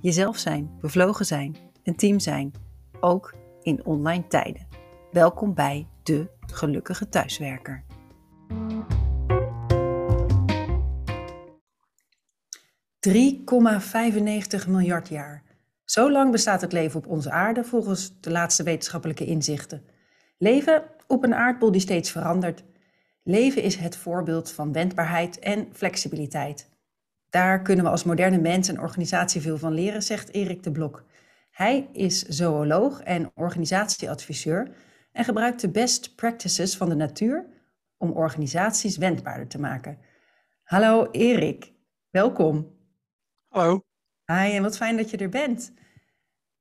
Jezelf zijn, bevlogen zijn, een team zijn, ook in online tijden. Welkom bij de gelukkige thuiswerker. ...3,95 miljard jaar. Zo lang bestaat het leven op onze aarde volgens de laatste wetenschappelijke inzichten. Leven op een aardbol die steeds verandert. Leven is het voorbeeld van wendbaarheid en flexibiliteit. Daar kunnen we als moderne mens en organisatie veel van leren, zegt Erik de Blok. Hij is zooloog en organisatieadviseur en gebruikt de best practices van de natuur om organisaties wendbaarder te maken. Hallo Erik, welkom. Hallo. Hi, en wat fijn dat je er bent.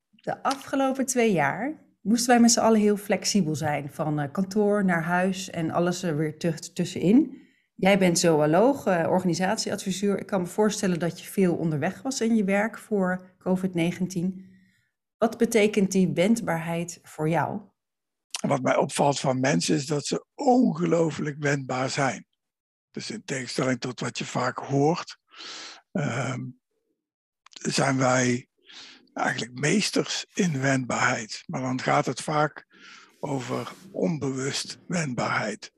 De afgelopen twee jaar moesten wij met z'n allen heel flexibel zijn, van eh, kantoor naar huis en alles er weer tussenin. Jij bent zooloog, uh, organisatieadviseur. Ik kan me voorstellen dat je veel onderweg was in je werk voor COVID-19. Wat betekent die wendbaarheid voor jou? Wat mij opvalt van mensen is dat ze ongelooflijk wendbaar zijn. Dus in tegenstelling tot wat je vaak hoort, uh, zijn wij eigenlijk meesters in wendbaarheid. Maar dan gaat het vaak over onbewust wendbaarheid.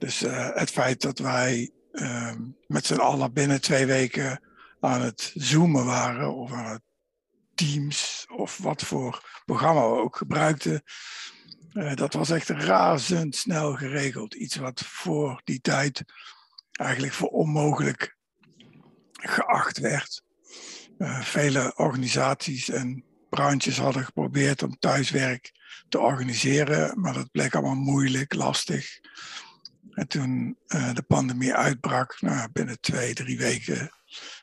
Dus uh, het feit dat wij uh, met z'n allen binnen twee weken aan het zoomen waren of aan het Teams of wat voor programma we ook gebruikten, uh, dat was echt razendsnel geregeld. Iets wat voor die tijd eigenlijk voor onmogelijk geacht werd. Uh, vele organisaties en branches hadden geprobeerd om thuiswerk te organiseren, maar dat bleek allemaal moeilijk, lastig. En toen uh, de pandemie uitbrak, nou, binnen twee, drie weken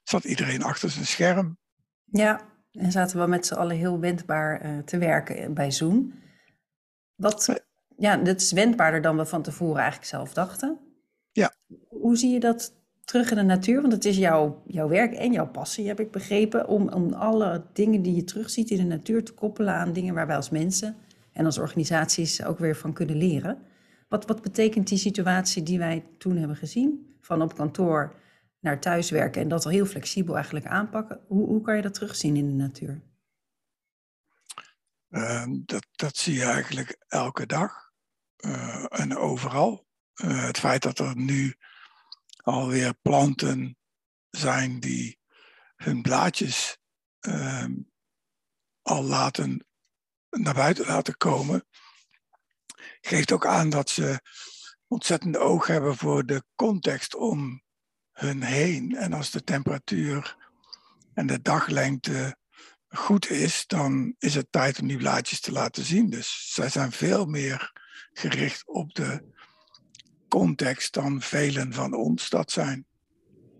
zat iedereen achter zijn scherm. Ja, en zaten we met z'n allen heel wendbaar uh, te werken bij Zoom. Wat, ja, dat is wendbaarder dan we van tevoren eigenlijk zelf dachten. Ja. Hoe zie je dat terug in de natuur? Want het is jouw, jouw werk en jouw passie, heb ik begrepen, om, om alle dingen die je terugziet in de natuur te koppelen aan dingen waar wij als mensen en als organisaties ook weer van kunnen leren. Wat, wat betekent die situatie die wij toen hebben gezien, van op kantoor naar thuiswerken en dat al heel flexibel eigenlijk aanpakken? Hoe, hoe kan je dat terugzien in de natuur? Uh, dat, dat zie je eigenlijk elke dag uh, en overal. Uh, het feit dat er nu alweer planten zijn die hun blaadjes ehm, al laten, naar buiten laten komen, geeft ook aan dat ze ontzettend oog hebben voor de context om hun heen. En als de temperatuur en de daglengte goed is, dan is het tijd om die blaadjes te laten zien. Dus zij zijn veel meer gericht op de context dan velen van ons dat zijn.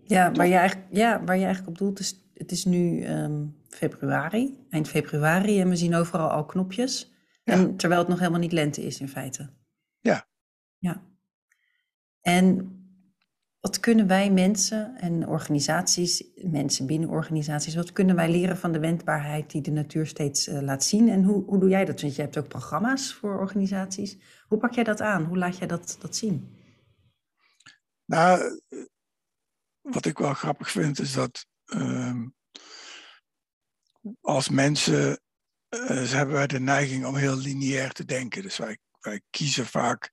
Ja, waar je eigenlijk, ja, waar je eigenlijk op doelt is, het is nu um, februari, eind februari, en we zien overal al knopjes. En terwijl het nog helemaal niet lente is in feite. Ja. Ja. En wat kunnen wij mensen en organisaties, mensen binnen organisaties, wat kunnen wij leren van de wendbaarheid die de natuur steeds uh, laat zien? En hoe, hoe doe jij dat? Want je hebt ook programma's voor organisaties. Hoe pak jij dat aan? Hoe laat jij dat, dat zien? Nou, wat ik wel grappig vind is dat uh, als mensen uh, hebben wij de neiging om heel lineair te denken. Dus wij, wij kiezen vaak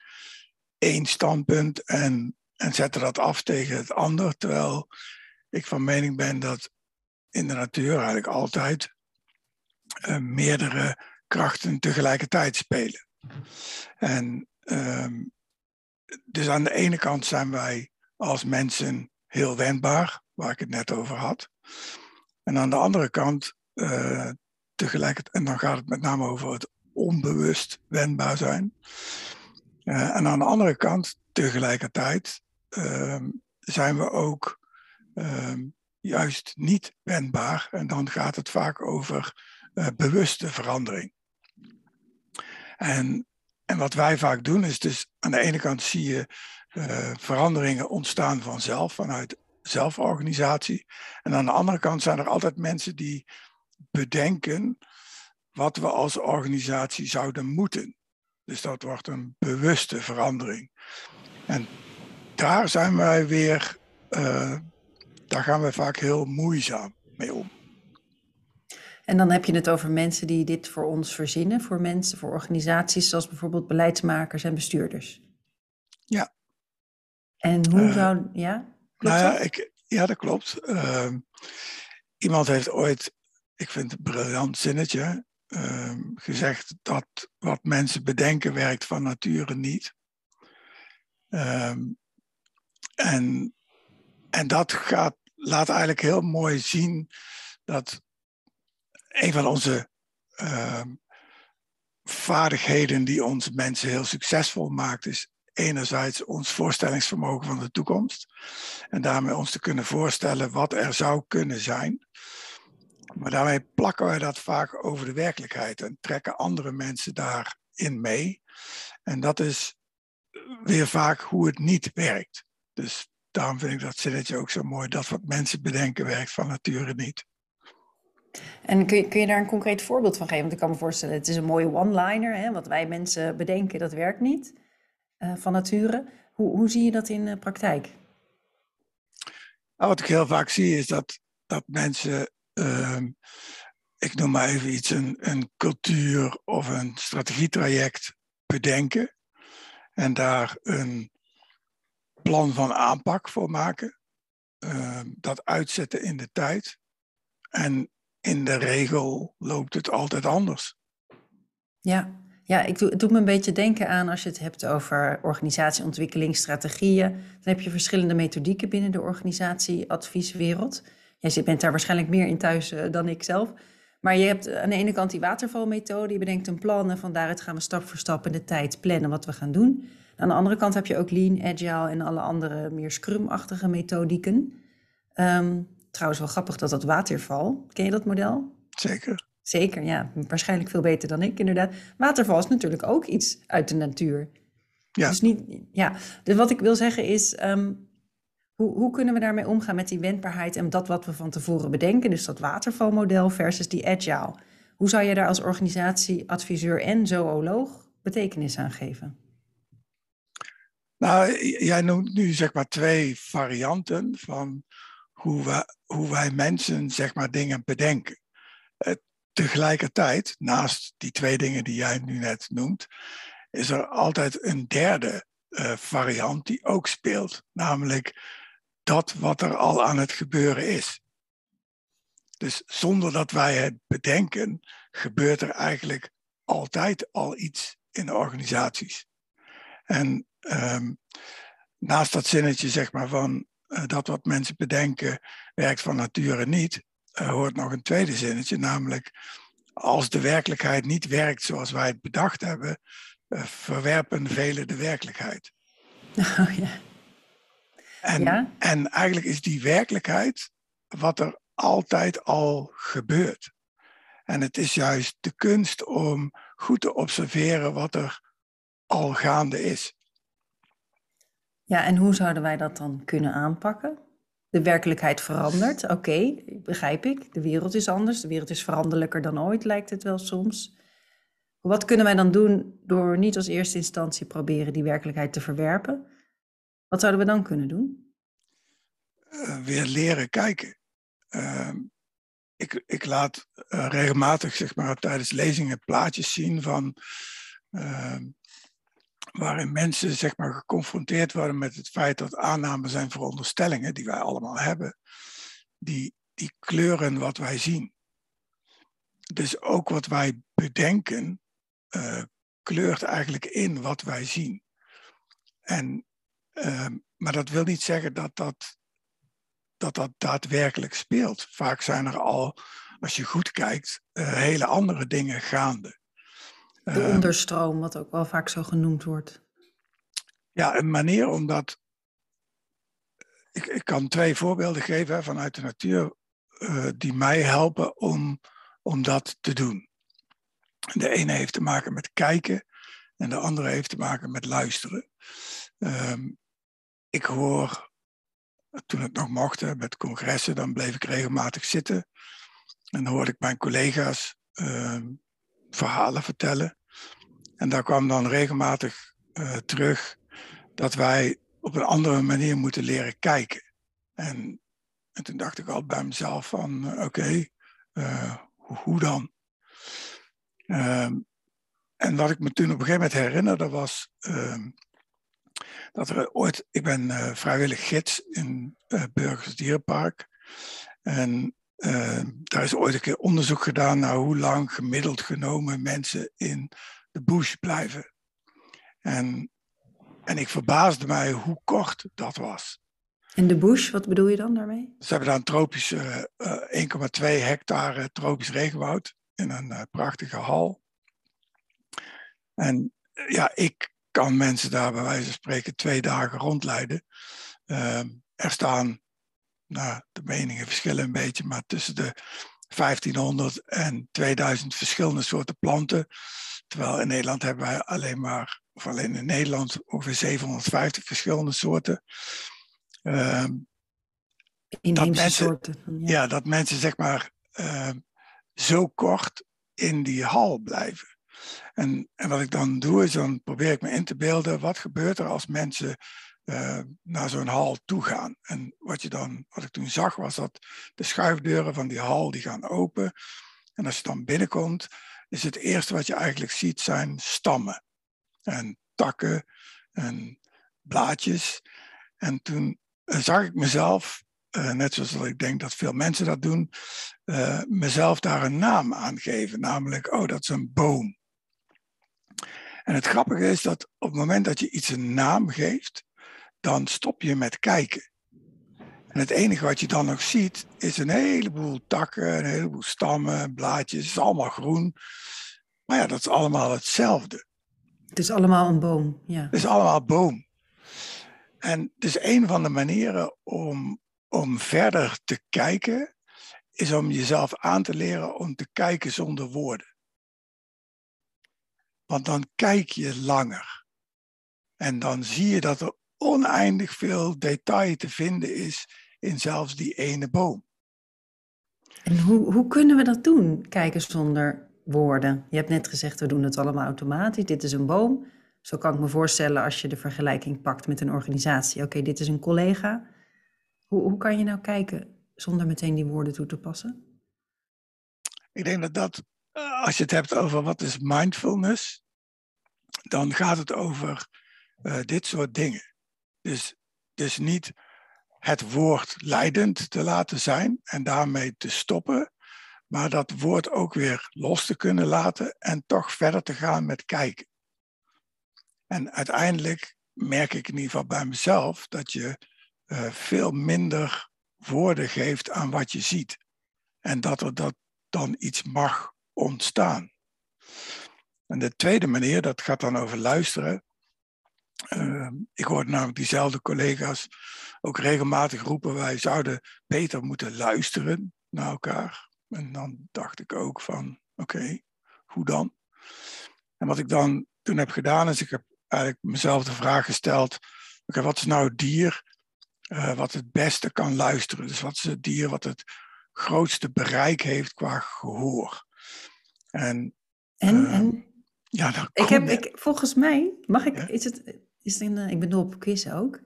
één standpunt en, en zetten dat af tegen het ander. Terwijl ik van mening ben dat in de natuur eigenlijk altijd uh, meerdere krachten tegelijkertijd spelen. En um, dus aan de ene kant zijn wij als mensen heel wendbaar, waar ik het net over had. En aan de andere kant uh, tegelijkertijd, en dan gaat het met name over het onbewust wendbaar zijn. Uh, en aan de andere kant, tegelijkertijd, uh, zijn we ook uh, juist niet wendbaar. En dan gaat het vaak over uh, bewuste verandering. En, en wat wij vaak doen is dus aan de ene kant zie je uh, veranderingen ontstaan vanzelf, vanuit zelforganisatie. En aan de andere kant zijn er altijd mensen die bedenken wat we als organisatie zouden moeten. Dus dat wordt een bewuste verandering. En daar zijn wij weer, uh, daar gaan we vaak heel moeizaam mee om. En dan heb je het over mensen die dit voor ons verzinnen, voor mensen, voor organisaties zoals bijvoorbeeld beleidsmakers en bestuurders. Ja. En hoe uh, zou, ja? nou ja, ik, ja, dat klopt. Uh, iemand heeft ooit, ik vind het een briljant zinnetje, uh, gezegd dat wat mensen bedenken werkt van nature niet. Um, en, en dat gaat, laat eigenlijk heel mooi zien dat een van onze uh, vaardigheden die ons mensen heel succesvol maakt, is enerzijds ons voorstellingsvermogen van de toekomst. En daarmee ons te kunnen voorstellen wat er zou kunnen zijn. Maar daarmee plakken wij dat vaak over de werkelijkheid en trekken andere mensen daarin mee. En dat is weer vaak hoe het niet werkt. Dus daarom vind ik dat zinnetje ook zo mooi. Dat wat mensen bedenken werkt van nature niet. En kun je, kun je daar een concreet voorbeeld van geven? Want ik kan me voorstellen, het is een mooie one-liner. Wat wij mensen bedenken, dat werkt niet uh, van nature. Hoe, hoe zie je dat in de praktijk? Nou, wat ik heel vaak zie is dat, dat mensen, ik noem maar even iets, een, een cultuur of een strategietraject bedenken. En daar een plan van aanpak voor maken. Uh, dat uitzetten in de tijd. En in de regel loopt het altijd anders. Ja, ja ik doe, het doet me een beetje denken aan als je het hebt over organisatieontwikkeling, strategieën. Dan heb je verschillende methodieken binnen de organisatieadvieswereld. Jij bent daar waarschijnlijk meer in thuis uh, dan ik zelf. Maar je hebt aan de ene kant die watervalmethode. Je bedenkt een plan en van daaruit gaan we stap voor stap in de tijd plannen wat we gaan doen. Aan de andere kant heb je ook Lean, Agile en alle andere meer Scrum-achtige methodieken. Um, trouwens wel grappig dat dat waterval, ken je dat model? Zeker. Zeker, ja. Waarschijnlijk veel beter dan ik, inderdaad. Waterval is natuurlijk ook iets uit de natuur. Ja. Dus, niet, ja. dus wat ik wil zeggen is, um, hoe, hoe kunnen we daarmee omgaan met die wendbaarheid en dat wat we van tevoren bedenken, dus dat watervalmodel versus die agile? Hoe zou je daar als organisatieadviseur en zooloog betekenis aan geven? Nou, jij noemt nu zeg maar twee varianten van hoe, we, hoe wij mensen zeg maar dingen bedenken. Uh, tegelijkertijd, naast die twee dingen die jij nu net noemt, is er altijd een derde uh, variant die ook speelt. Namelijk dat wat er al aan het gebeuren is. Dus zonder dat wij het bedenken, gebeurt er eigenlijk altijd al iets in de organisaties. En um, naast dat zinnetje zeg maar van uh, dat wat mensen bedenken werkt van nature niet, uh, hoort nog een tweede zinnetje, namelijk als de werkelijkheid niet werkt zoals wij het bedacht hebben, uh, verwerpen velen de werkelijkheid. Oh, ja. En, ja? en eigenlijk is die werkelijkheid wat er altijd al gebeurt. En het is juist de kunst om goed te observeren wat er al gaande is. Ja, en hoe zouden wij dat dan kunnen aanpakken? De werkelijkheid verandert, oké, okay, begrijp ik. De wereld is anders, de wereld is veranderlijker dan ooit, lijkt het wel soms. Wat kunnen wij dan doen door niet als eerste instantie proberen die werkelijkheid te verwerpen? Wat zouden we dan kunnen doen? Uh, weer leren kijken. Uh, ik, ik, laat uh, regelmatig zeg maar, tijdens lezingen plaatjes zien van ehm, waarin mensen zeg maar, geconfronteerd worden met het feit dat aannames zijn veronderstellingen, die wij allemaal hebben, die, die kleuren wat wij zien. Dus ook wat wij bedenken, uh, kleurt eigenlijk in wat wij zien. En, uh, maar dat wil niet zeggen dat dat, dat dat daadwerkelijk speelt. Vaak zijn er al, als je goed kijkt, uh, hele andere dingen gaande. De ehm, onderstroom, wat ook wel vaak zo genoemd wordt. Ja, een manier om dat ik, ik kan twee voorbeelden geven vanuit de natuur uh, die mij helpen om, om dat te doen. De ene heeft te maken met kijken en de andere heeft te maken met luisteren. Um, ik hoor, toen het nog mocht, met congressen, dan bleef ik regelmatig zitten. En dan hoorde ik mijn collega's uh, verhalen vertellen. En daar kwam dan regelmatig uh, terug dat wij op een andere manier moeten leren kijken. En, en toen dacht ik al bij mezelf van, uh, oké, uh, hoe dan? Ehm, en wat ik me toen op een gegeven moment herinnerde was ehm, dat er ooit, ik ben uh, vrijwillig gids in uh, Burgers Dierenpark. En uh, daar is ooit een keer onderzoek gedaan naar hoe lang gemiddeld genomen mensen in de bush blijven. En, en ik verbaasde mij hoe kort dat was. En de bush, wat bedoel je dan daarmee? Ze hebben daar een tropisch 1,2 hectare tropisch regenwoud in een prachtige hal. En ja, ik kan mensen daar bij wijze van spreken twee dagen rondleiden. Uh, er staan, nou, de meningen verschillen een beetje, maar tussen de 1500 en 2000 verschillende soorten planten. Terwijl in Nederland hebben wij alleen maar, of alleen in Nederland, ongeveer 750 verschillende soorten. Uh, Inheemse mensen, soorten. Ja. ja. dat mensen zeg maar uh, zo kort in die hal blijven. En, en wat ik dan doe, is dan probeer ik me in te beelden, wat gebeurt er als mensen uh, naar zo'n hal toe gaan. En wat, je dan, wat ik toen zag, was dat de schuifdeuren van die hal die gaan open. En als je dan binnenkomt, is het eerste wat je eigenlijk ziet zijn stammen. En takken en blaadjes. En toen uh, zag ik mezelf, uh, net zoals ik denk dat veel mensen dat doen, mezelf daar een naam aan geven. Namelijk, oh, dat is een boom. En het grappige is dat op het moment dat je iets een naam geeft, dan stop je met kijken. En het enige wat je dan nog ziet, is een heleboel takken, een heleboel stammen, blaadjes, het is allemaal groen. Maar ja, dat is allemaal hetzelfde. Het is allemaal een boom, ja. Het is allemaal boom. En is een van de manieren om, om verder te kijken, is om jezelf aan te leren om te kijken zonder woorden. Want dan kijk je langer. En dan zie je dat er oneindig veel detail te vinden is in zelfs die ene boom. En hoe, hoe kunnen we dat doen, kijken zonder woorden? Je hebt net gezegd, we doen het allemaal automatisch. Dit is een boom. Zo kan ik me voorstellen als je de vergelijking pakt met een organisatie. Oké, dit is een collega. Hoe, hoe kan je nou kijken zonder meteen die woorden toe te passen? Ik denk dat dat als je het hebt over wat is mindfulness, dan gaat het over uh, dit soort dingen. Dus, dus niet het woord leidend te laten zijn en daarmee te stoppen, maar dat woord ook weer los te kunnen laten en toch verder te gaan met kijken. En uiteindelijk merk ik in ieder geval bij mezelf dat je uh, veel minder woorden geeft aan wat je ziet. En dat er dat dan iets mag ontstaan. En de tweede manier, dat gaat dan over luisteren. Uh, ik hoor namelijk diezelfde collega's ook regelmatig roepen: wij zouden beter moeten luisteren naar elkaar. En dan dacht ik ook van: oké, hoe dan? En wat ik dan toen heb gedaan, is ik heb eigenlijk mezelf de vraag gesteld: oké, wat is nou het dier uh, wat het beste kan luisteren? Dus wat is het dier wat het grootste bereik heeft qua gehoor? En, en, uh, en? Ja, dat ik heb, ik, volgens mij, mag ik, is het, is het een, ik ben dol op quizzen ook.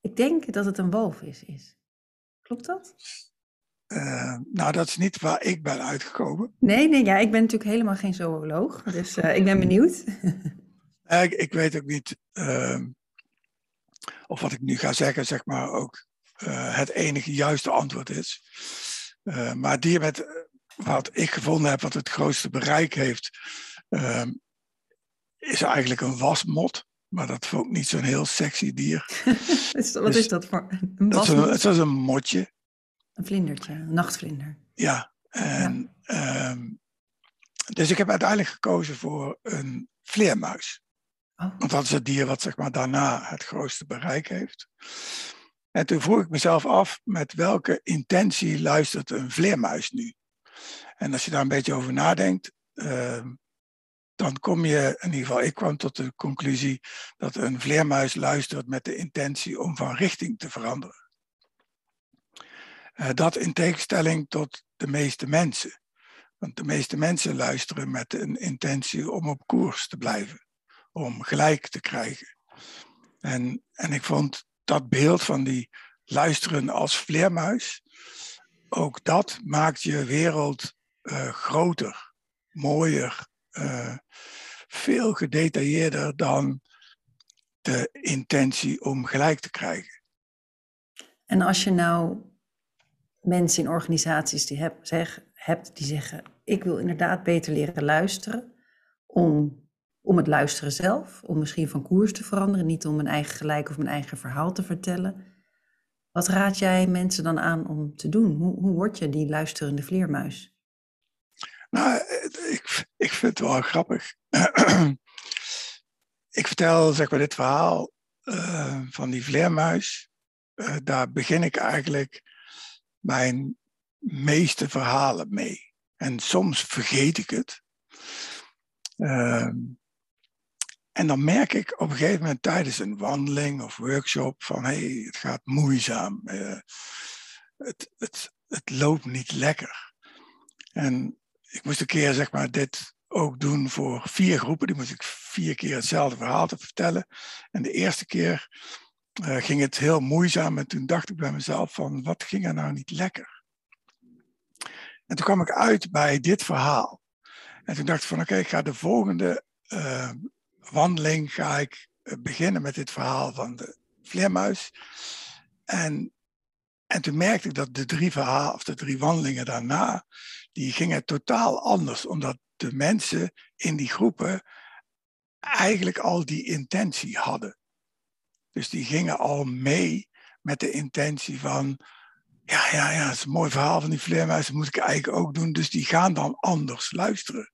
Ik denk dat het een walvis is. Klopt dat? Uh, nou, dat is niet waar ik ben uitgekomen. Nee, nee, ja, ik ben natuurlijk helemaal geen zooloog, dus uh, ik ben benieuwd. ik, ik, weet ook niet uh, of wat ik nu ga zeggen, zeg maar, ook uh, het enige juiste antwoord is. maar die met wat ik gevonden heb, wat het grootste bereik heeft, ehm, is eigenlijk een wasmot. Maar dat vond ik niet zo'n heel sexy dier. wat dus, is dat voor een dat is een, Het was een motje. Een vlindertje, een nachtvlinder. Ja, en, ja. Um, dus ik heb uiteindelijk gekozen voor een vleermuis. Oh. Want dat is het dier wat zeg maar, daarna het grootste bereik heeft. En toen vroeg ik mezelf af, met welke intentie luistert een vleermuis nu? En als je daar een beetje over nadenkt, uh, dan kom je, in ieder geval ik kwam tot de conclusie dat een vleermuis luistert met de intentie om van richting te veranderen. Uh, dat in tegenstelling tot de meeste mensen. Want de meeste mensen luisteren met een intentie om op koers te blijven, om gelijk te krijgen. En, en ik vond dat beeld van die luisteren als vleermuis, ook dat maakt je wereld uh, groter, mooier, uh, veel gedetailleerder dan de intentie om gelijk te krijgen. En als je nou mensen in organisaties die heb, zeg, hebt die zeggen: Ik wil inderdaad beter leren luisteren. Om, om het luisteren zelf, om misschien van koers te veranderen, niet om mijn eigen gelijk of mijn eigen verhaal te vertellen. Wat raad jij mensen dan aan om te doen? Hoe, hoe word je die luisterende vleermuis? Nou, ik, ik vind het wel grappig. ik vertel zeg maar dit verhaal uh, van die vleermuis. Uh, daar begin ik eigenlijk mijn meeste verhalen mee. En soms vergeet ik het. Uh, en dan merk ik op een gegeven moment tijdens een wandeling of workshop van hé, hey, het gaat moeizaam. het, het, het loopt niet lekker. En ik moest een keer zeg maar dit ook doen voor vier groepen. Die moest ik vier keer hetzelfde verhaal te vertellen. En de eerste keer uh, ging het heel moeizaam. En toen dacht ik bij mezelf van, wat ging er nou niet lekker? En toen kwam ik uit bij dit verhaal. En toen dacht ik van, oké, ik ga de volgende uh, wandeling ga ik eh, beginnen met dit verhaal van de vleermuis. En, en toen merkte ik dat de drie verhalen, of de drie wandelingen daarna, die gingen totaal anders, omdat de mensen in die groepen eigenlijk al die intentie hadden. Dus die gingen al mee met de intentie van, ja, ja, ja, het is een mooi verhaal van die vleermuis, dat moet ik eigenlijk ook doen. Dus die gaan dan anders luisteren.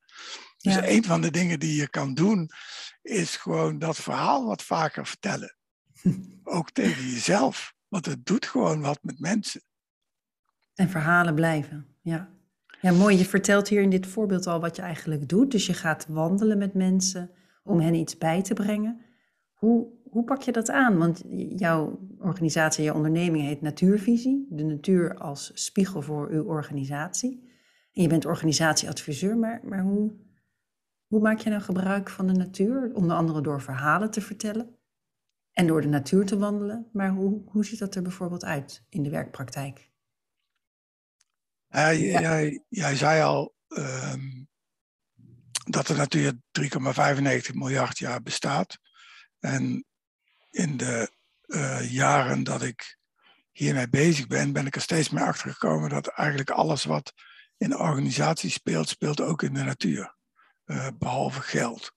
Dus ja. een van de dingen die je kan doen, is gewoon dat verhaal wat vaker vertellen. ook tegen jezelf, want het doet gewoon wat met mensen. En verhalen blijven, ja. Ja, mooi. Je vertelt hier in dit voorbeeld al wat je eigenlijk doet. Dus je gaat wandelen met mensen om hen iets bij te brengen. Hoe, hoe pak je dat aan? Want jouw organisatie, jouw onderneming heet Natuurvisie. De natuur als spiegel voor uw organisatie. En je bent organisatieadviseur, maar, maar hoe, hoe maak je nou gebruik van de natuur? Onder andere door verhalen te vertellen en door de natuur te wandelen. Maar hoe, hoe ziet dat er bijvoorbeeld uit in de werkpraktijk? Ja. jij, zei al um, dat de natuur 3,95 miljard jaar bestaat. En in de uh, jaren dat ik hiermee bezig ben, ben ik er steeds meer achter gekomen dat eigenlijk alles wat in de organisatie speelt, speelt ook in de natuur. Uh, behalve geld.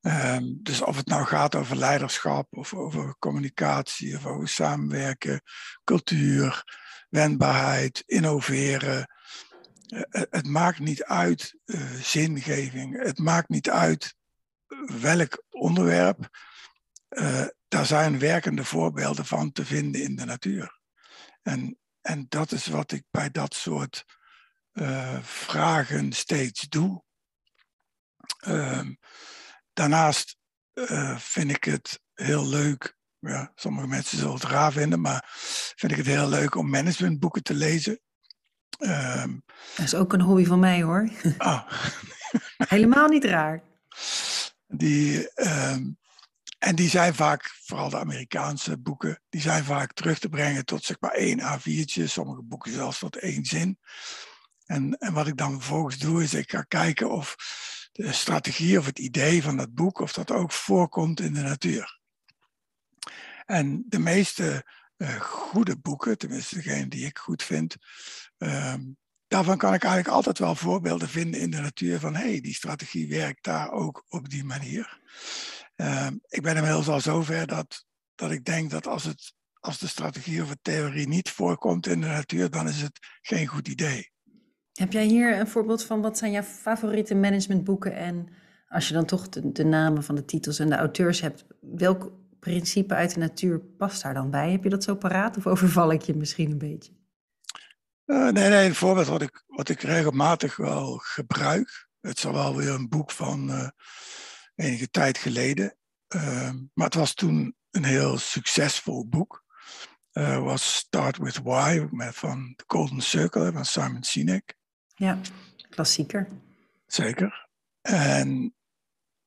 Um, dus of het nou gaat over leiderschap, of over communicatie, of over samenwerken, cultuur, wendbaarheid, innoveren. Uh, het maakt niet uit uh, zingeving, het maakt niet uit welk onderwerp. Daar zijn werkende voorbeelden van te vinden in de natuur. En, en dat is wat ik bij dat soort vragen steeds doe. Ehm, daarnaast vind ik het heel leuk ja, sommige mensen zullen het raar vinden, maar vind ik het heel leuk om managementboeken te lezen. Um, dat is ook een hobby van mij hoor. Oh. Helemaal niet raar. Die, um, en die zijn vaak, vooral de Amerikaanse boeken, die zijn vaak terug te brengen tot zeg maar één A4'tje, sommige boeken zelfs tot één zin. En, en wat ik dan vervolgens doe, is ik ga kijken of de strategie of het idee van dat boek, of dat ook voorkomt in de natuur. En de meeste uh, goede boeken, tenminste degene die ik goed vind, um, daarvan kan ik eigenlijk altijd wel voorbeelden vinden in de natuur van hé, hey, die strategie werkt daar ook op die manier. Um, ik ben inmiddels al zover dat, dat ik denk dat als, het, als de strategie of de theorie niet voorkomt in de natuur, dan is het geen goed idee. Heb jij hier een voorbeeld van wat zijn jouw favoriete managementboeken en als je dan toch de, namen van de titels en de auteurs hebt, welk principe uit de natuur past daar dan bij? Heb je dat zo paraat of overval ik je misschien een beetje? Uh, nee, nee, een voorbeeld wat ik, wat ik regelmatig wel gebruik. Het is al wel weer een boek van uh, enige tijd geleden. Uh, maar het was toen een heel succesvol boek. Uh, was Start With Why met, van The Golden Circle van Simon Sinek. Ja, klassieker. Zeker. En,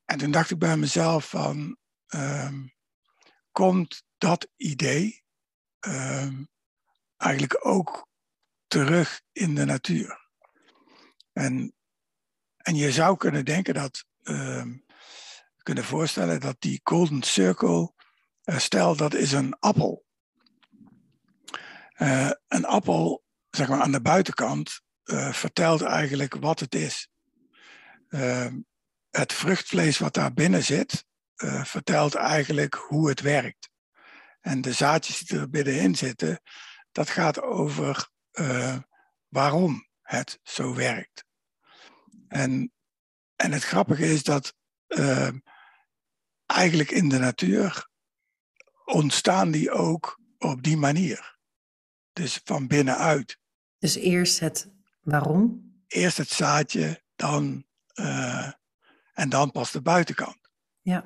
en toen dacht ik bij mezelf van, um, komt dat idee um, eigenlijk ook terug in de natuur? En, en je zou kunnen denken dat, um, kunnen voorstellen dat die golden circle, uh, stel dat is een appel. Uh, een appel, zeg maar aan de buitenkant, uh, vertelt eigenlijk wat het is. Uh, het vruchtvlees wat daar binnen zit, uh, vertelt eigenlijk hoe het werkt. En de zaadjes die er binnenin zitten, dat gaat over waarom het zo werkt. En, en het grappige is dat eigenlijk in de natuur ontstaan die ook op die manier. Dus van binnenuit. Dus eerst het waarom? Eerst het zaadje, dan, uh, en dan pas de buitenkant. Ja.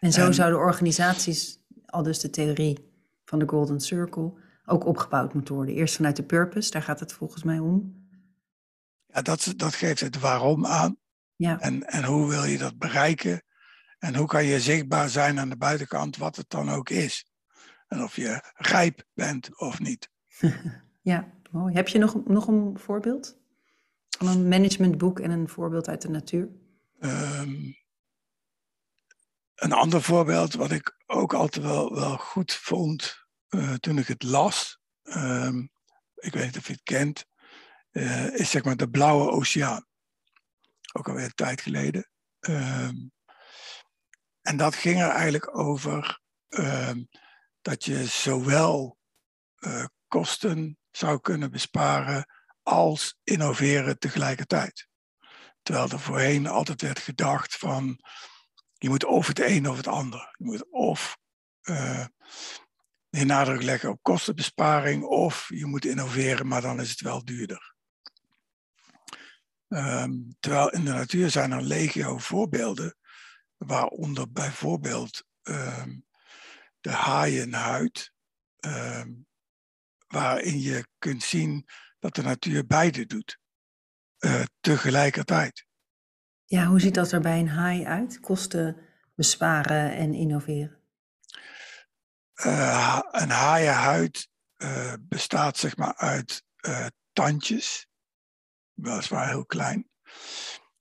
En zo en, zouden organisaties, al dus de theorie van de Golden Circle, ook opgebouwd moeten worden. Eerst vanuit de purpose, daar gaat het volgens mij om. Ja, dat, dat geeft het waarom aan. Ja. En, en hoe wil je dat bereiken? En hoe kan je zichtbaar zijn aan de buitenkant, wat het dan ook is? En of je rijp bent of niet. ja, Heb je nog, nog een voorbeeld? Van een managementboek en een voorbeeld uit de natuur? Um, een ander voorbeeld wat ik ook altijd wel, wel goed vond uh, toen ik het las. Um, ik weet niet of je het kent. Uh, is zeg maar de Blauwe Oceaan. Ook alweer een tijd geleden. Um, en dat ging er eigenlijk over dat je zowel uh, kosten zou kunnen besparen als innoveren tegelijkertijd. Terwijl er voorheen altijd werd gedacht van je moet of het een of het ander. Je moet of uh, de nadruk leggen op kostenbesparing of je moet innoveren, maar dan is het wel duurder. Um, terwijl in de natuur zijn er legio voorbeelden, waaronder bijvoorbeeld um, de haaienhuid, um, waarin je kunt zien dat de natuur beide doet, uh, tegelijkertijd. Ja, hoe ziet dat er bij een haai uit? Kosten besparen en innoveren? Uh, een haaienhuid uh, bestaat zeg maar uit tandjes, weliswaar heel klein.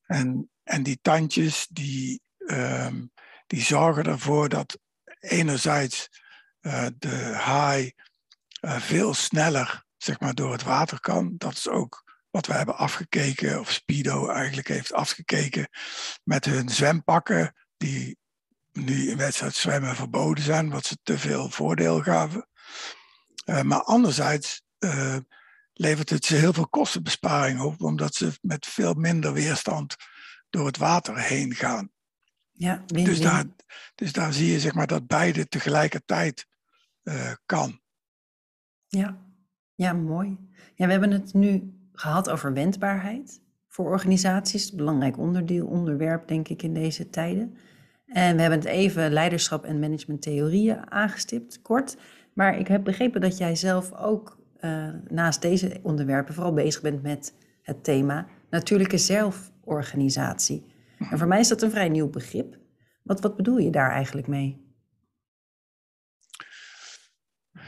En, en die tandjes die, um, die zorgen ervoor dat enerzijds de haai veel sneller zeg maar, door het water kan. Dat is ook wat we hebben afgekeken, of Speedo eigenlijk heeft afgekeken met hun zwempakken, die nu in wedstrijd zwemmen verboden zijn, wat ze te veel voordeel gaven. Uh, maar anderzijds levert het ze heel veel kostenbesparing op, omdat ze met veel minder weerstand door het water heen gaan. Ja, win, dus, daar, dus daar zie je zeg maar, dat beide tegelijkertijd uh, kan. Ja. ja, mooi. Ja, we hebben het nu gehad over wendbaarheid voor organisaties. Een belangrijk onderdeel, onderwerp denk ik in deze tijden. En we hebben het even leiderschap en managementtheorieën aangestipt, kort. Maar ik heb begrepen dat jij zelf ook uh, naast deze onderwerpen vooral bezig bent met het thema natuurlijke zelforganisatie. En voor mij is dat een vrij nieuw begrip. Wat, wat bedoel je daar eigenlijk mee?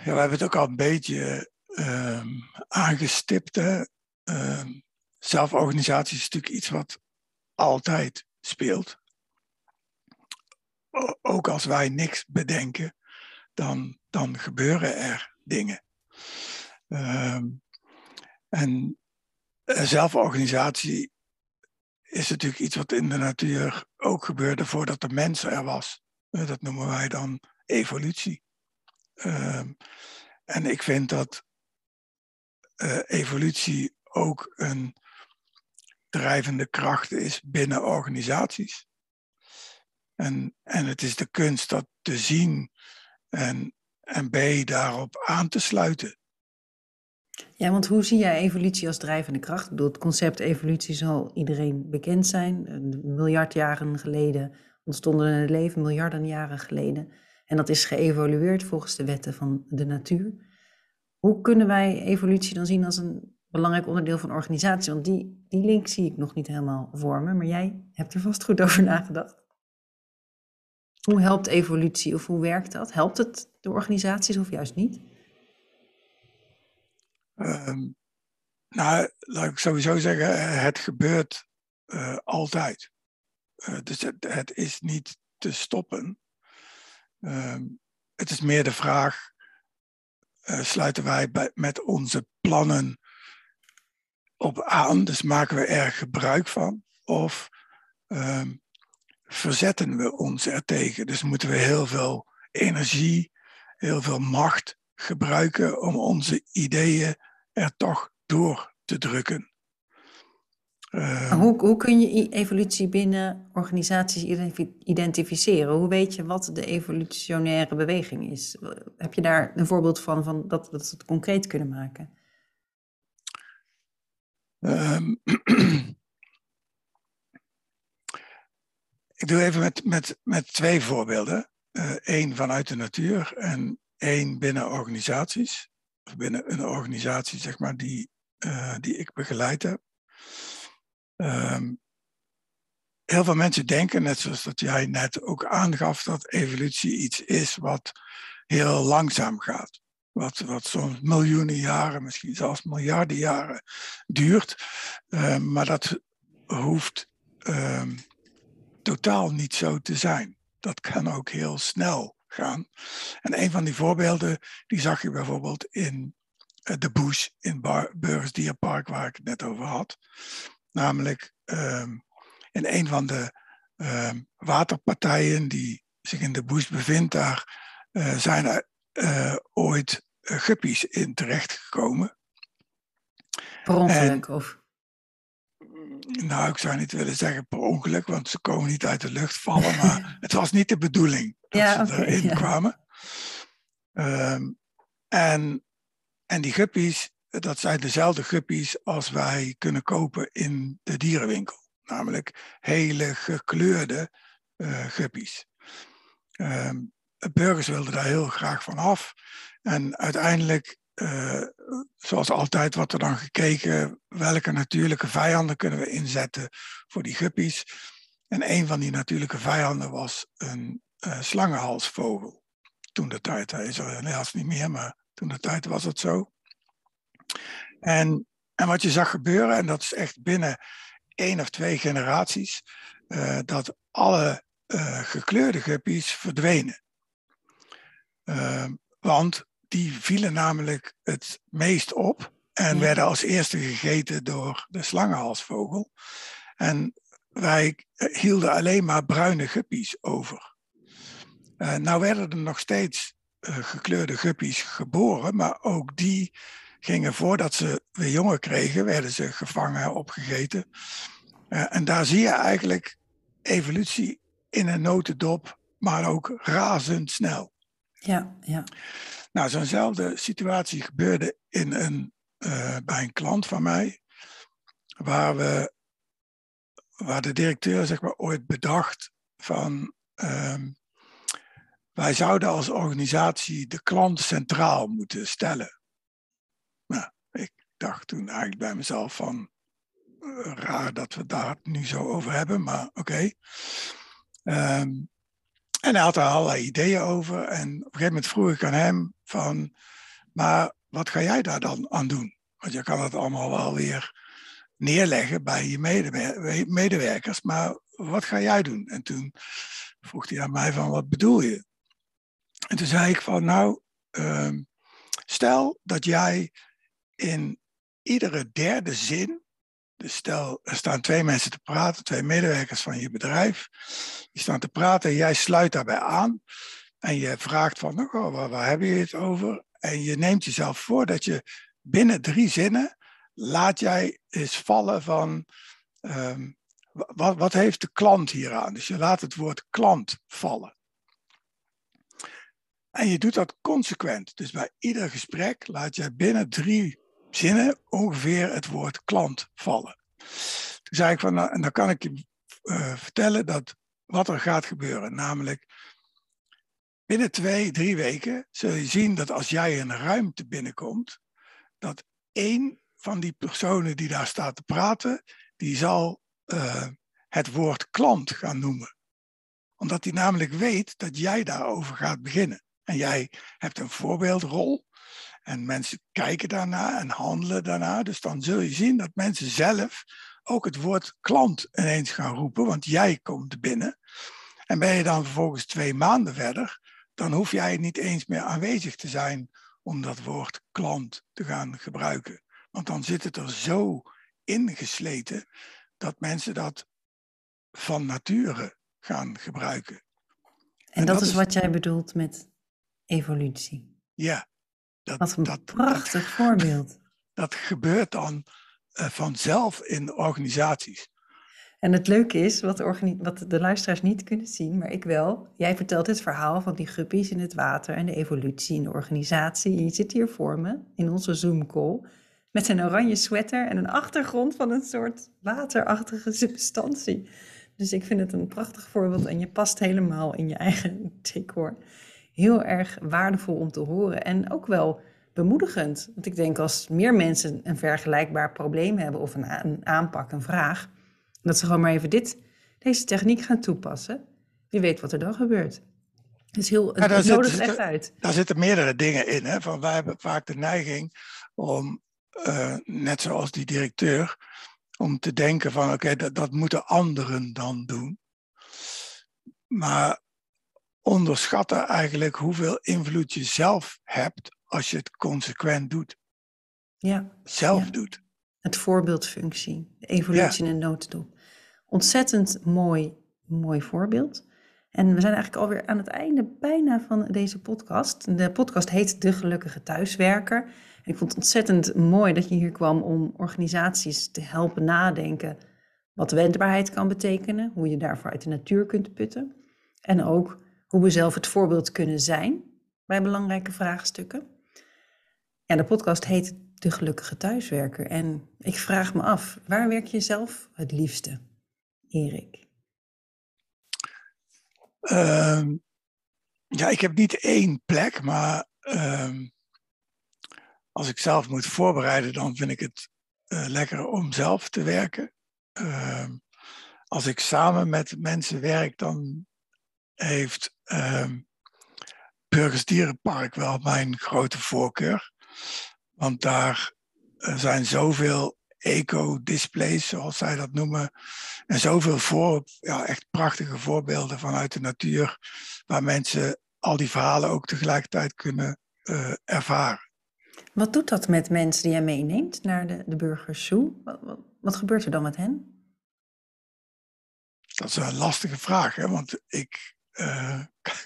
Ja, we hebben het ook al een beetje um, aangestipt. Um, zelforganisatie is natuurlijk iets wat altijd speelt. Ook als wij niks bedenken, dan, dan gebeuren er dingen. Um, en zelforganisatie is natuurlijk iets wat in de natuur ook gebeurde voordat de mens er was. Eh, dat noemen wij dan evolutie. Uh, en ik vind dat uh, evolutie ook een drijvende kracht is binnen organisaties. En, en het is de kunst dat, te zien en, en B, daarop aan te sluiten. Ja, want hoe zie jij evolutie als drijvende kracht? Ik bedoel, het concept evolutie zal iedereen bekend zijn. Een miljard jaren geleden ontstonden het leven, miljarden jaren geleden. En dat is geëvolueerd volgens de wetten van de natuur. Hoe kunnen wij evolutie dan zien als een belangrijk onderdeel van organisatie? Want die, die link zie ik nog niet helemaal vormen, maar jij hebt er vast goed over nagedacht. Hoe helpt evolutie of hoe werkt dat? Helpt het de organisaties of juist niet? Ehm, nou, laat ik sowieso zeggen, het gebeurt uh, altijd. Uh, dus het, het, is niet te stoppen. Ehm, het is meer de vraag, uh, sluiten wij bij, met onze plannen op aan, dus maken we er gebruik van, of um, verzetten we ons ertegen. Dus moeten we heel veel energie, heel veel macht gebruiken om onze ideeën er toch door te drukken. Hoe, hoe kun je evolutie binnen organisaties identificeren? Hoe weet je wat de evolutionaire beweging is? Heb je daar een voorbeeld van, van dat we het concreet kunnen maken? Um, ik doe even met, met, met twee voorbeelden. Eén uh, vanuit de natuur en één binnen organisaties. Of binnen een organisatie, zeg maar, die, uh, die ik begeleid heb. Um, heel veel mensen denken, net zoals dat jij net ook aangaf, dat evolutie iets is wat heel langzaam gaat. Wat, wat soms miljoenen jaren, misschien zelfs miljarden jaren duurt. Uh, maar dat hoeft um, totaal niet zo te zijn. Dat kan ook heel snel gaan. En een van die voorbeelden, die zag je bijvoorbeeld in uh, de bush in Bar Burgers Deer Park, waar ik het net over had. Namelijk um, in een van de um, waterpartijen die zich in de bush bevindt, daar uh, zijn er uh, ooit guppies in terechtgekomen. Per ongeluk of? Nou, ik zou niet willen zeggen per ongeluk, want ze komen niet uit de lucht vallen, maar het was niet de bedoeling dat ja, ze okay, erin ja. kwamen. Um, en, en die guppies, dat zijn dezelfde guppies als wij kunnen kopen in de dierenwinkel. Namelijk hele gekleurde uh, guppies. Um, burgers wilden daar heel graag van af. En uiteindelijk uh, zoals altijd wordt er dan gekeken welke natuurlijke vijanden kunnen we inzetten voor die guppies. En een van die natuurlijke vijanden was een uh, slangenhalsvogel. Toen de tijd, hij is er helaas niet meer, maar toen de tijd was het zo. En, en wat je zag gebeuren, en dat is echt binnen één of twee generaties, uh, dat alle gekleurde guppies verdwenen. want die vielen namelijk het meest op en werden als eerste gegeten door de slangenhalsvogel. En wij hielden alleen maar bruine guppies over. Uh, nou werden er nog steeds uh, gekleurde guppies geboren, maar ook die gingen voordat ze weer jongen kregen, werden ze gevangen, opgegeten. Uh, en daar zie je eigenlijk evolutie in een notendop, maar ook razendsnel. Ja, ja. Nou, zo'nzelfde situatie gebeurde in een, uh, bij een klant van mij, waar, we, waar de directeur zeg maar, ooit bedacht van um, wij zouden als organisatie de klant centraal moeten stellen. Nou, ik dacht toen eigenlijk bij mezelf van uh, raar dat we daar nu zo over hebben, maar oké. Um, en hij had er allerlei ideeën over. En op een gegeven moment vroeg ik aan hem van, maar wat ga jij daar dan aan doen? Want je kan het allemaal wel weer neerleggen bij je medewerkers, maar wat ga jij doen? En toen vroeg hij aan mij van, wat bedoel je? En toen zei ik van, nou, uh, stel dat jij in iedere derde zin dus stel, er staan twee mensen te praten, twee medewerkers van je bedrijf. Die staan te praten en jij sluit daarbij aan. En je vraagt van, oh, waar, waar heb het over? En je neemt jezelf voor dat je binnen drie zinnen laat jij eens vallen van um, wat, wat heeft de klant hier aan? Dus je laat het woord klant vallen. En je doet dat consequent. Dus bij ieder gesprek laat je binnen drie zinnen ongeveer het woord klant vallen. Toen zei ik van, nou, en dan kan ik je uh, vertellen dat wat er gaat gebeuren. Namelijk, binnen twee, drie weken zul je zien dat als jij een ruimte binnenkomt, dat één van die personen die daar staat te praten, die zal uh, het woord klant gaan noemen. Omdat hij namelijk weet dat jij daarover gaat beginnen. En jij hebt een voorbeeldrol. En mensen kijken daarna en handelen daarna. Dus dan zul je zien dat mensen zelf ook het woord klant ineens gaan roepen, want jij komt binnen. En ben je dan vervolgens twee maanden verder, dan hoef jij niet eens meer aanwezig te zijn om dat woord klant te gaan gebruiken. Want dan zit het er zo ingesleten dat mensen dat van nature gaan gebruiken. En, dat, is wat jij bedoelt met evolutie. Ja. Dat, wat een dat, prachtig voorbeeld. Dat gebeurt dan uh, vanzelf in organisaties. En het leuke is, wat de, wat de luisteraars niet kunnen zien, maar ik wel. Jij vertelt het verhaal van die guppies in het water en de evolutie in de organisatie. je zit hier voor me in onze Zoom-call met een oranje sweater en een achtergrond van een soort waterachtige substantie. Dus ik vind het een prachtig voorbeeld en je past helemaal in je eigen decor. Heel erg waardevol om te horen en ook wel bemoedigend. Want ik denk als meer mensen een vergelijkbaar probleem hebben of een, een aanpak, een vraag, dat ze gewoon maar even dit, deze techniek gaan toepassen. Wie weet wat er dan gebeurt. Dus heel, het, ja, nodigt echt uit. Daar zitten meerdere dingen in. Hè? Van wij hebben vaak de neiging om, uh, net zoals die directeur, om te denken van oké, dat, dat moeten anderen dan doen. Maar onderschatten eigenlijk hoeveel invloed je zelf hebt als je het consequent doet. Ja. Zelf doet. Het voorbeeldfunctie, de evolutie in een notendop. Ontzettend mooi, mooi voorbeeld. En we zijn eigenlijk alweer aan het einde bijna van deze podcast. De podcast heet De Gelukkige Thuiswerker. En ik vond het ontzettend mooi dat je hier kwam om organisaties te helpen nadenken wat wendbaarheid kan betekenen, hoe je daarvoor uit de natuur kunt putten. En ook hoe we zelf het voorbeeld kunnen zijn bij belangrijke vraagstukken. Ja, de podcast heet De Gelukkige Thuiswerker. En ik vraag me af, waar werk je zelf het liefste, Erik? Ehm, ja, ik heb niet één plek, maar ehm, als ik zelf moet voorbereiden, dan vind ik het uh, lekker om zelf te werken. Ehm, als ik samen met mensen werk, dan heeft Burgersdierenpark wel mijn grote voorkeur. Want daar eh, zijn zoveel eco-displays, zoals zij dat noemen. En zoveel voor, ja, echt prachtige voorbeelden vanuit de natuur, waar mensen al die verhalen ook tegelijkertijd kunnen uh, ervaren. Wat doet dat met mensen die jij meeneemt naar de, de Burgers Zoo? Wat, wat, wat gebeurt er dan met hen? Dat is een lastige vraag, hè? want ik, uh,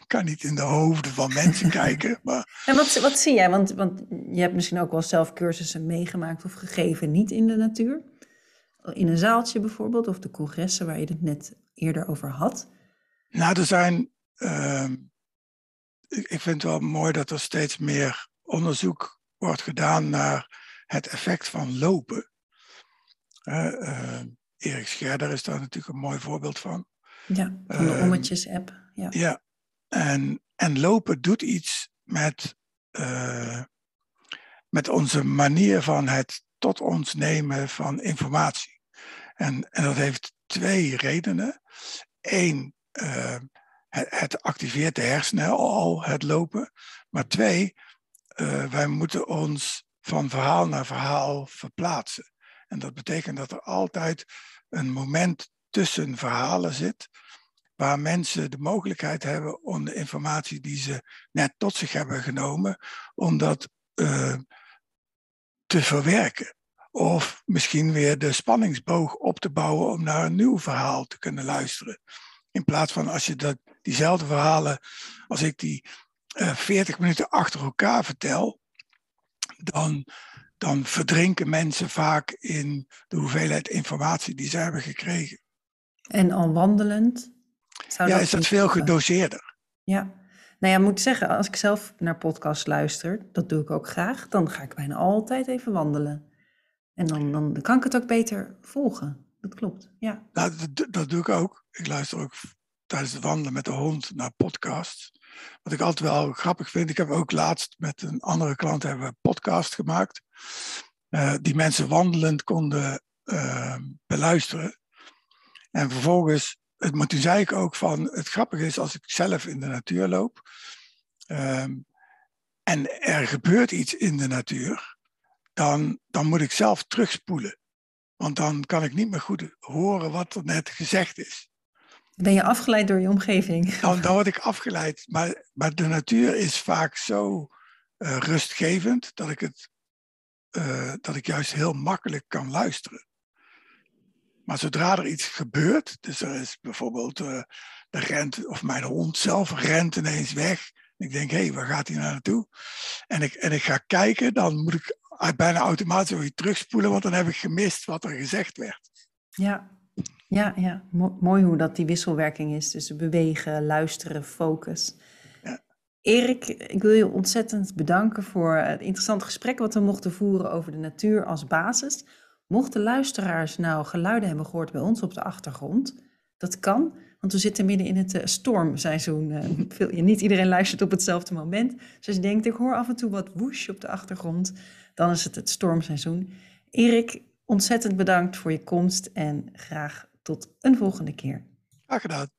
kan niet in de hoofden van mensen kijken. Maar... En wat, wat zie jij? Want, want je hebt misschien ook wel zelf cursussen meegemaakt of gegeven, niet in de natuur. In een zaaltje bijvoorbeeld, of de congressen waar je het net eerder over had. Nou, er zijn. Uh, ik vind het wel mooi dat er steeds meer onderzoek wordt gedaan naar het effect van lopen. Uh, Erik Scherder is daar natuurlijk een mooi voorbeeld van. Ja, van de ehm, Ommetjes-app. Ja. En, en lopen doet iets met, uh, met onze manier van het tot ons nemen van informatie. En, en dat heeft twee redenen. Eén, uh, het, activeert de hersenen al, het lopen. Maar twee, uh, wij moeten ons van verhaal naar verhaal verplaatsen. En dat betekent dat er altijd een moment tussen verhalen zit, waar mensen de mogelijkheid hebben om de informatie die ze net tot zich hebben genomen, om dat uh, te verwerken. Of misschien weer de spanningsboog op te bouwen om naar een nieuw verhaal te kunnen luisteren. In plaats van als je dat, diezelfde verhalen, als ik die uh, eh, 40 minuten achter elkaar vertel, dan, dan verdrinken mensen vaak in de hoeveelheid informatie die ze hebben gekregen. En al wandelend? Ja, is dat veel gedoseerder. Ja, Nou ja, moet zeggen, als ik zelf naar podcasts luister, dat doe ik ook graag, dan ga ik bijna altijd even wandelen. En dan, dan kan ik het ook beter volgen. Dat klopt, ja. Nou, dat, dat doe ik ook. Ik luister ook tijdens het wandelen met de hond naar podcasts. Wat ik altijd wel grappig vind, ik heb ook laatst met een andere klant hebben we een podcast gemaakt. Uh, die mensen wandelend konden uh, beluisteren. En vervolgens, het, maar toen zei ik ook van, het grappige is als ik zelf in de natuur loop. Um, en er gebeurt iets in de natuur, dan, dan moet ik zelf terugspoelen. Want dan kan ik niet meer goed horen wat er net gezegd is. Ben je afgeleid door je omgeving? Dan, dan word ik afgeleid. Maar, maar de natuur is vaak zo uh, rustgevend dat ik, het, uh, dat ik juist heel makkelijk kan luisteren. Maar zodra er iets gebeurt, dus er is bijvoorbeeld uh, de rent, of mijn hond zelf rent ineens weg. Ik denk, hé, hey, waar gaat hij nou naartoe? En ik, en ik ga kijken, dan moet ik bijna automatisch weer terugspoelen, want dan heb ik gemist wat er gezegd werd. Ja, ja, ja. mooi hoe dat die wisselwerking is tussen bewegen, luisteren, focus. Ja. Erik, ik wil je ontzettend bedanken voor het interessante gesprek wat we mochten voeren over de natuur als basis. Mochten luisteraars nou geluiden hebben gehoord bij ons op de achtergrond, dat kan, want we zitten midden in het uh, stormseizoen. Uh, niet iedereen luistert op hetzelfde moment. Dus als je denkt, ik hoor af en toe wat woesh op de achtergrond, dan is het het stormseizoen. Erik, ontzettend bedankt voor je komst en graag tot een volgende keer. Graag gedaan.